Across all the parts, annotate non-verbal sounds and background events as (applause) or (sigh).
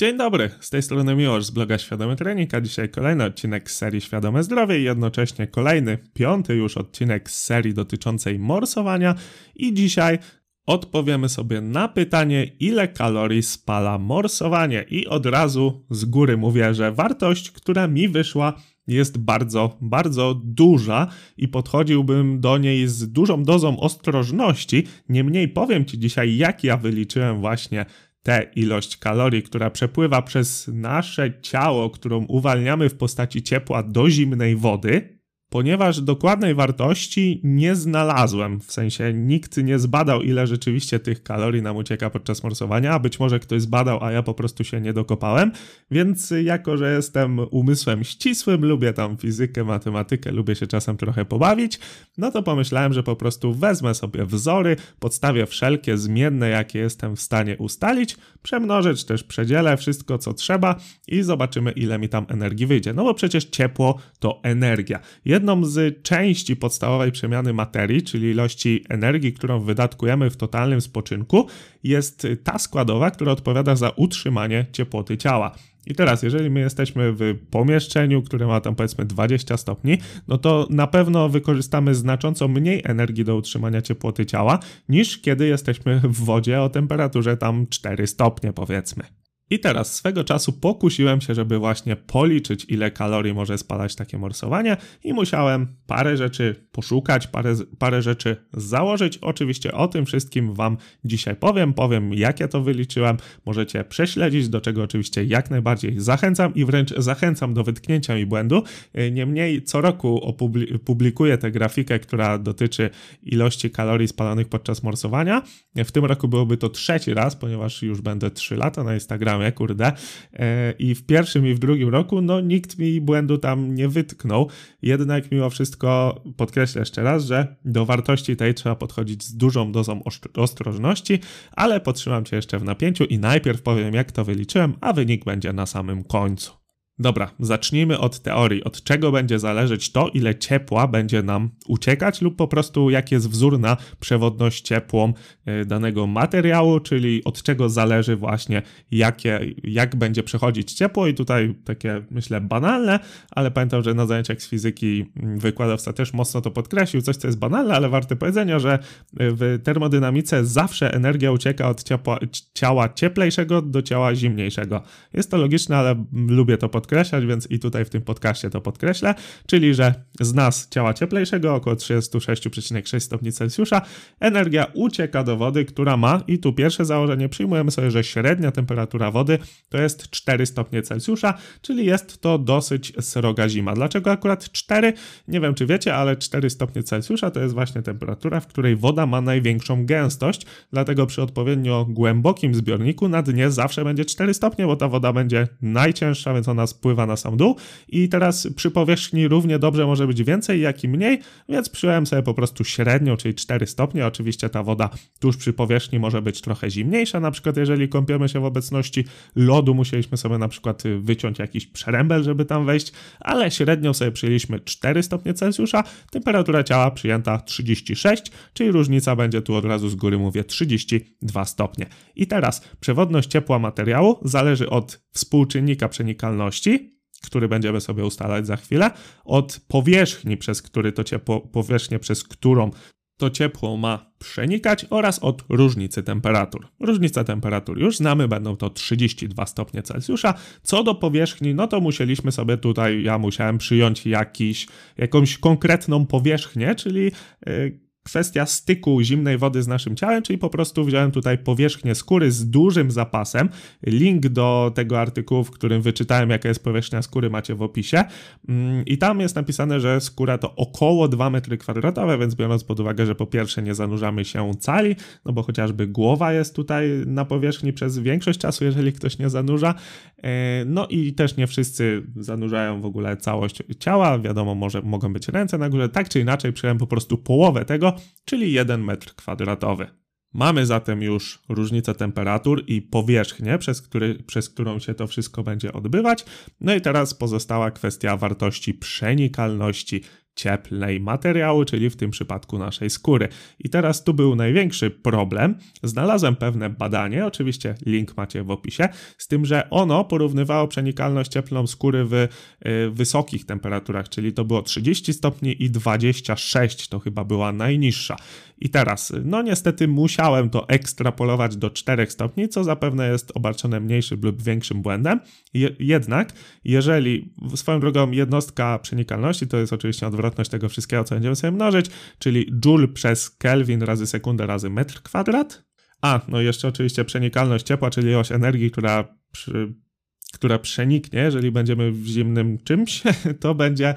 Dzień dobry, z tej strony Miłosz z bloga Świadomy Trening, a dzisiaj kolejny odcinek z serii Świadome Zdrowie i jednocześnie kolejny, piąty już odcinek z serii dotyczącej morsowania. I dzisiaj odpowiemy sobie na pytanie, ile kalorii spala morsowanie. I od razu z góry mówię, że wartość, która mi wyszła jest bardzo, bardzo duża i podchodziłbym do niej z dużą dozą ostrożności. Niemniej powiem Ci dzisiaj, jak ja wyliczyłem właśnie tę ilość kalorii, która przepływa przez nasze ciało, którą uwalniamy w postaci ciepła do zimnej wody, ponieważ dokładnej wartości nie znalazłem. W sensie nikt nie zbadał, ile rzeczywiście tych kalorii nam ucieka podczas morsowania, być może ktoś zbadał, a ja po prostu się nie dokopałem. Więc jako, że jestem umysłem ścisłym, lubię tam fizykę, matematykę, lubię się czasem trochę pobawić, no to pomyślałem, że po prostu wezmę sobie wzory, podstawię wszelkie zmienne, jakie jestem w stanie ustalić, przemnożę czy też przedzielę wszystko, co trzeba i zobaczymy, ile mi tam energii wyjdzie. No bo przecież ciepło to energia. Jedną z części podstawowej przemiany materii, czyli ilości energii, którą wydatkujemy w totalnym spoczynku, jest ta składowa, która odpowiada za utrzymanie ciepłoty ciała. I teraz, jeżeli my jesteśmy w pomieszczeniu, które ma tam powiedzmy 20 stopni, no to na pewno wykorzystamy znacząco mniej energii do utrzymania ciepłoty ciała, niż kiedy jesteśmy w wodzie o temperaturze tam 4 stopnie powiedzmy. I teraz swego czasu pokusiłem się, żeby właśnie policzyć, ile kalorii może spalać takie morsowanie, i musiałem parę rzeczy poszukać, parę, parę rzeczy założyć. Oczywiście o tym wszystkim Wam dzisiaj powiem. Powiem, jak ja to wyliczyłem. Możecie prześledzić, do czego oczywiście jak najbardziej zachęcam i wręcz zachęcam do wytknięcia mi błędu. Niemniej co roku publikuję tę grafikę, która dotyczy ilości kalorii spalonych podczas morsowania. W tym roku byłoby to trzeci raz, ponieważ już będę 3 lata na Instagramie kurde. E, I w pierwszym i w drugim roku, no nikt mi błędu tam nie wytknął. Jednak mimo wszystko podkreślę jeszcze raz, że do wartości tej trzeba podchodzić z dużą dozą ostrożności, ale potrzymam cię jeszcze w napięciu i najpierw powiem, jak to wyliczyłem, a wynik będzie na samym końcu. Dobra, zacznijmy od teorii. Od czego będzie zależeć to, ile ciepła będzie nam uciekać, lub po prostu jaki jest wzór na przewodność ciepłą e, danego materiału, czyli od czego zależy właśnie, jakie, jak będzie przechodzić ciepło. I tutaj takie, myślę, banalne, ale pamiętam, że na zajęciach z fizyki mm, wykładowca też mocno to podkreślił. Coś, co jest banalne, ale warte powiedzenia, że w termodynamice zawsze energia ucieka od ciepła, ciała cieplejszego do ciała zimniejszego. Jest to logiczne, ale lubię to podkreślić podkreślać, więc i tutaj w tym podcaście to podkreślę, czyli że z nas ciała cieplejszego, około 36,6 stopni Celsjusza, energia ucieka do wody, która ma, i tu pierwsze założenie, przyjmujemy sobie, że średnia temperatura wody to jest 4 stopnie Celsjusza, czyli jest to dosyć sroga zima. Dlaczego akurat 4? Nie wiem, czy wiecie, ale 4 stopnie Celsjusza to jest właśnie temperatura, w której woda ma największą gęstość, dlatego przy odpowiednio głębokim zbiorniku na dnie zawsze będzie 4 stopnie, bo ta woda będzie najcięższa, więc ona spływa na sam dół i teraz przy powierzchni równie dobrze może być więcej, jak i mniej, więc przyjąłem sobie po prostu średnią, czyli 4 stopnie. Oczywiście ta woda tuż przy powierzchni może być trochę zimniejsza, na przykład jeżeli kąpiemy się w obecności lodu, musieliśmy sobie na przykład wyciąć jakiś przerębel, żeby tam wejść, ale średnią sobie przyjęliśmy 4 stopnie Celsjusza, temperatura ciała przyjęta 36, czyli różnica będzie tu od razu z góry mówię 32 stopnie. I teraz przewodność ciepła materiału zależy od współczynnika przenikalności, który będziemy sobie ustalać za chwilę, od powierzchni, przez który to ciepło, przez którą to ciepło ma przenikać oraz od różnicy temperatur. Różnica temperatur już znamy, będą to 32 stopnie Celsjusza. Co do powierzchni, no to musieliśmy sobie tutaj, ja musiałem przyjąć jakiś, jakąś konkretną powierzchnię, czyli yy, kwestia styku zimnej wody z naszym ciałem, czyli po prostu wziąłem tutaj powierzchnię skóry z dużym zapasem. Link do tego artykułu, w którym wyczytałem, jaka jest powierzchnia skóry, macie w opisie. Mm, I tam jest napisane, że skóra to około 2 metry kwadratowe, więc biorąc pod uwagę, że po pierwsze nie zanurzamy się cali, no bo chociażby głowa jest tutaj na powierzchni przez większość czasu, jeżeli ktoś nie zanurza. E, no i też nie wszyscy zanurzają w ogóle całość ciała. Wiadomo, może mogą być ręce na górze. Tak czy inaczej, przyjąłem po prostu połowę tego, czyli 1 metr kwadratowy. Mamy zatem już różnicę temperatur i powierzchnię, przez, który, przez którą się to wszystko będzie odbywać. No i teraz pozostała kwestia wartości przenikalności cieplnej materiału, czyli w tym przypadku naszej skóry. I teraz tu był największy problem. Znalazłem pewne badanie, oczywiście link macie w opisie, z tym, że ono porównywało przenikalność cieplną skóry w y, wysokich temperaturach, czyli to było 30 stopni i 26 to chyba była najniższa. I teraz, no niestety musiałem to ekstrapolować do 4 stopni, co zapewne jest obarczone mniejszym lub większym błędem. Je, jednak, jeżeli swoją drogą jednostka przenikalności, to jest oczywiście odwrotność tego wszystkiego, co będziemy sobie mnożyć, czyli joule przez Kelvin razy sekundę razy metr kwadrat. A, no jeszcze oczywiście przenikalność ciepła, czyli ilość energii, która przy która przeniknie, jeżeli będziemy w zimnym czymś, (laughs) to będzie e,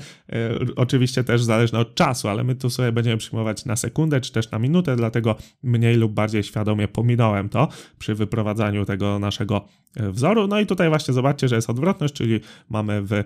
oczywiście też zależne od czasu, ale my tu sobie będziemy przyjmować na sekundę czy też na minutę, dlatego mniej lub bardziej świadomie pominąłem to przy wyprowadzaniu tego naszego e, wzoru. No i tutaj właśnie zobaczcie, że jest odwrotność, czyli mamy w e,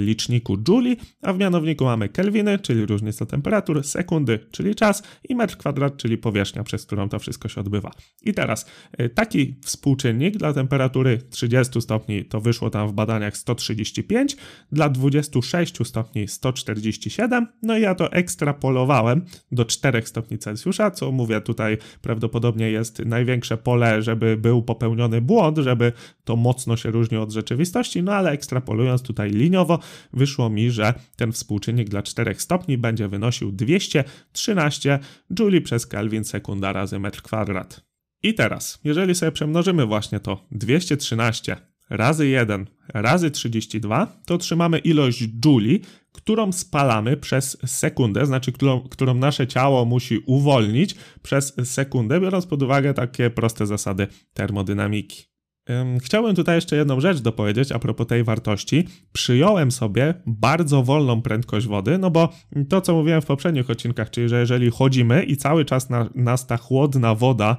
liczniku Joule, a w mianowniku mamy kelwiny, czyli różnica temperatur, sekundy, czyli czas i metr kwadrat, czyli powierzchnia, przez którą to wszystko się odbywa. I teraz taki współczynnik dla temperatury 30 stopni to wyszło tam w badaniach 135, dla 26 stopni 147, no i ja to ekstrapolowałem do 4 stopni Celsjusza, co mówię tutaj prawdopodobnie jest największe pole, żeby był popełniony błąd, żeby to mocno się różniło od rzeczywistości, no ale ekstrapolując tutaj liniowo, wyszło mi, że ten współczynnik dla 4 stopni będzie wynosił 213 Joule przez Kelvin sekunda razy metr kwadrat. I teraz, jeżeli sobie przemnożymy właśnie to 213 razy 1 razy 32, to otrzymamy ilość jouli, którą spalamy przez sekundę, znaczy którą, którą nasze ciało musi uwolnić przez sekundę, biorąc pod uwagę takie proste zasady termodynamiki. Chciałbym tutaj jeszcze jedną rzecz dopowiedzieć a propos tej wartości. Przyjąłem sobie bardzo wolną prędkość wody, no bo to, co mówiłem w poprzednich odcinkach, czyli że jeżeli chodzimy i cały czas na, nas ta chłodna woda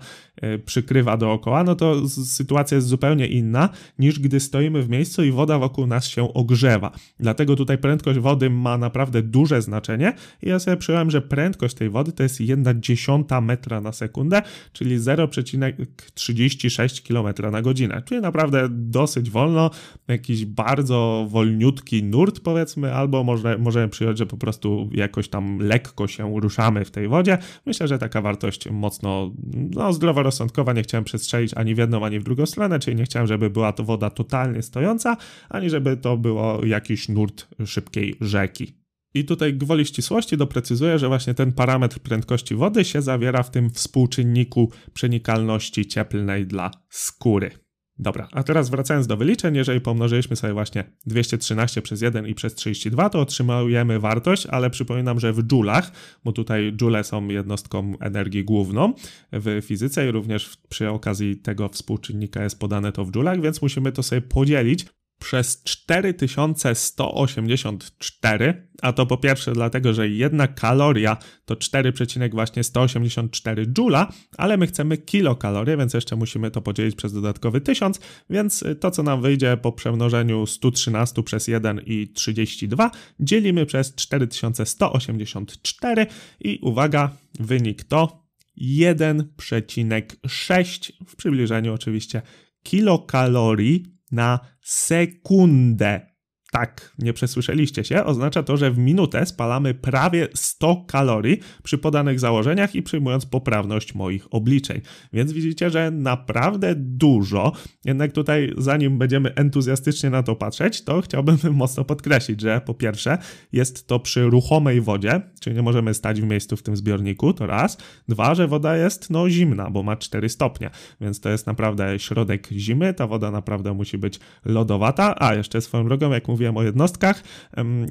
przykrywa dookoła, no to sytuacja jest zupełnie inna niż gdy stoimy w miejscu i woda wokół nas się ogrzewa. Dlatego tutaj prędkość wody ma naprawdę duże znaczenie i ja sobie przyjąłem, że prędkość tej wody to jest 1 dziesiąta metra na sekundę, czyli 0,36 km na godzinę, czyli naprawdę dosyć wolno, jakiś bardzo wolniutki nurt powiedzmy, albo może, możemy przyjąć, że po prostu jakoś tam lekko się ruszamy w tej wodzie. Myślę, że taka wartość mocno no, zdroworozsądkowa rozsądkowa nie chciałem przestrzelić ani w jedną, ani w drugą stronę, czyli nie chciałem, żeby była to woda totalnie stojąca, ani żeby to było jakiś nurt szybkiej rzeki. I tutaj gwoli ścisłości doprecyzuję, że właśnie ten parametr prędkości wody się zawiera w tym współczynniku przenikalności cieplnej dla skóry. Dobra, a teraz wracając do wyliczeń, jeżeli pomnożyliśmy sobie właśnie 213 przez 1 i przez 32, to otrzymujemy wartość, ale przypominam, że w dżulach, bo tutaj dżule są jednostką energii główną w fizyce i również przy okazji tego współczynnika jest podane to w dżulach, więc musimy to sobie podzielić przez 4184, a to po pierwsze dlatego, że jedna kaloria to 4,184 joula, ale my chcemy kilokalorie, więc jeszcze musimy to podzielić przez dodatkowy 1000, więc to co nam wyjdzie po przemnożeniu 113 przez 1 i 32 dzielimy przez 4184 i uwaga, wynik to 1,6 w przybliżeniu oczywiście kilokalorii na sekundę tak, nie przesłyszeliście się, oznacza to, że w minutę spalamy prawie 100 kalorii przy podanych założeniach i przyjmując poprawność moich obliczeń. Więc widzicie, że naprawdę dużo. Jednak tutaj, zanim będziemy entuzjastycznie na to patrzeć, to chciałbym (laughs) mocno podkreślić, że po pierwsze jest to przy ruchomej wodzie, czyli nie możemy stać w miejscu w tym zbiorniku, to raz. Dwa, że woda jest no zimna, bo ma 4 stopnie, więc to jest naprawdę środek zimy, ta woda naprawdę musi być lodowata, a jeszcze swoją drogą, jak mówię, mówiłem o jednostkach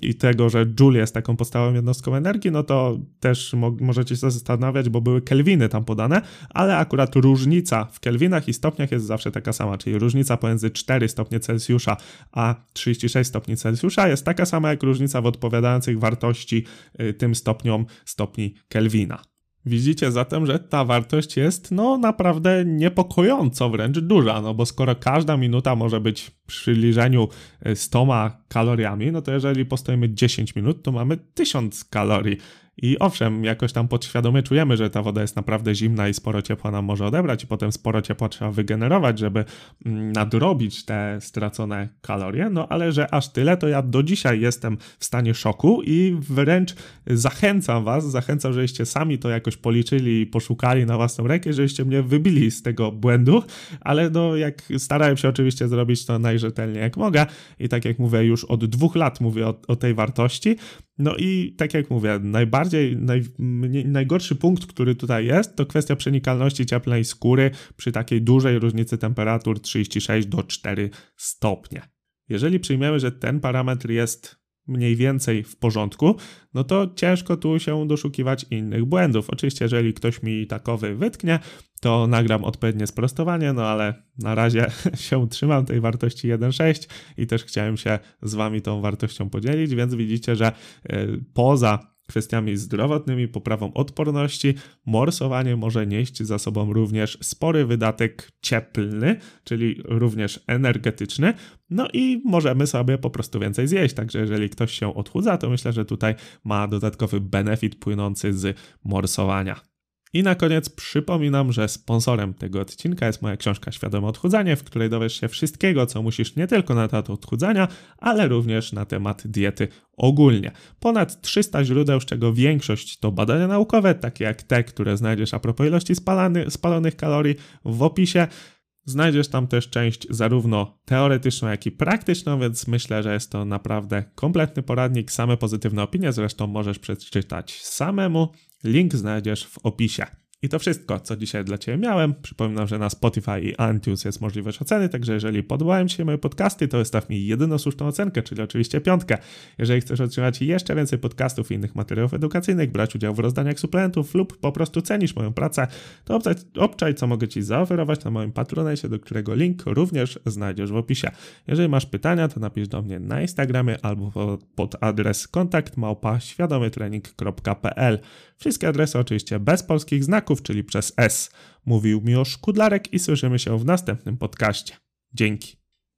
i tego, że Joule jest taką podstawową jednostką energii, no to też mo możecie się zastanawiać, bo były kelwiny tam podane, ale akurat różnica w kelwinach i stopniach jest zawsze taka sama, czyli różnica pomiędzy 4 stopnie Celsjusza a 36 stopni Celsjusza jest taka sama jak różnica w odpowiadających wartości y, tym stopniom stopni Kelwina. Widzicie zatem, że ta wartość jest no naprawdę niepokojąco wręcz duża, no bo skoro każda minuta może być w przybliżeniu 100 e, kaloriami, no to jeżeli postoimy 10 minut, to mamy 1000 kalorii. I owszem, jakoś tam podświadomie czujemy, że ta woda jest naprawdę zimna i sporo ciepła nam może odebrać, i potem sporo ciepła trzeba wygenerować, żeby mm, nadrobić te stracone kalorie. No ale że aż tyle, to ja do dzisiaj jestem w stanie szoku i wręcz zachęcam Was, zachęcam, żebyście sami to jakoś policzyli i poszukali na własną rękę, żebyście mnie wybili z tego błędu, ale no jak starałem się oczywiście zrobić to najrzetelniej jak mogę i tak jak mówię, już od dwóch lat mówię o, o tej wartości. No i tak jak mówię, najbardziej, naj, najgorszy punkt, który tutaj jest, to kwestia przenikalności cieplnej skóry przy takiej dużej różnicy temperatur 36 do 4 stopnie. Jeżeli przyjmiemy, że ten parametr jest mniej więcej w porządku, no to ciężko tu się doszukiwać innych błędów. Oczywiście, jeżeli ktoś mi takowy wytknie, to nagram odpowiednie sprostowanie, no ale na razie (laughs) się trzymam tej wartości 1.6 i też chciałem się z Wami tą wartością podzielić, więc widzicie, że e, poza kwestiami zdrowotnymi, poprawą odporności, morsowanie może nieść za sobą również spory wydatek cieplny, czyli również energetyczny, no i możemy sobie po prostu więcej zjeść. Także jeżeli ktoś się odchudza, to myślę, że tutaj ma dodatkowy benefit płynący z morsowania. I na koniec przypominam, że sponsorem tego odcinka jest moja książka Świadome Odchudzanie, w której dowiesz się wszystkiego, co musisz nie tylko na temat odchudzania, ale również na temat diety ogólnie. Ponad 300 źródeł, z czego większość to badania naukowe, takie jak te, które znajdziesz a propos ilości spalany, spalonych kalorii w opisie. Znajdziesz tam też część zarówno teoretyczną, jak i praktyczną, więc myślę, że jest to naprawdę kompletny poradnik. Same pozytywne opinie zresztą możesz przeczytać samemu. Link znajdziesz w opisie. I to wszystko, co dzisiaj dla Ciebie miałem. Przypominam, że na Spotify i iTunes jest możliwość oceny, także jeżeli podobają Ci się moje podcasty, to wystaw mi jedyną słuszną ocenkę, czyli oczywiście piątkę. Jeżeli chcesz otrzymać jeszcze więcej podcastów i innych materiałów edukacyjnych, brać udział w rozdaniach suplementów lub po prostu cenisz moją pracę, to obczaj, obczaj co mogę Ci zaoferować na moim Patronite, do którego link również znajdziesz w opisie. Jeżeli masz pytania, to napisz do mnie na Instagramie albo pod adres kontakt małpa świadomytrening.pl. Wszystkie adresy oczywiście bez polskich znaków, czyli przez S. Mówił Miłosz Kudlarek i słyszymy się w następnym podcaście. Dzięki.